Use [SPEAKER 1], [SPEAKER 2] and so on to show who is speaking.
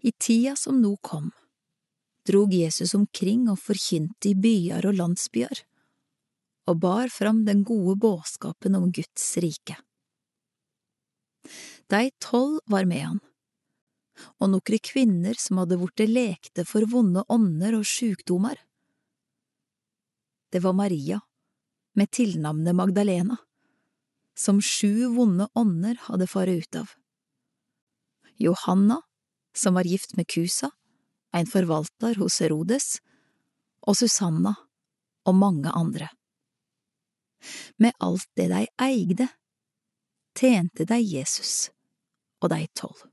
[SPEAKER 1] I tida som nå kom, drog Jesus omkring og forkynte i byer og landsbyer, og bar fram den gode budskapen om Guds rike. De tolv var med han, og nokre kvinner som hadde vorte lekte for vonde ånder og sjukdomar. Det var Maria, med tilnavnet Magdalena, som sju vonde ånder hadde faret ut av. Johanna, som var gift med Kusa, en forvalter hos Herodes, og Susanna og mange andre. Med alt det de eide, tjente de Jesus og de tolv.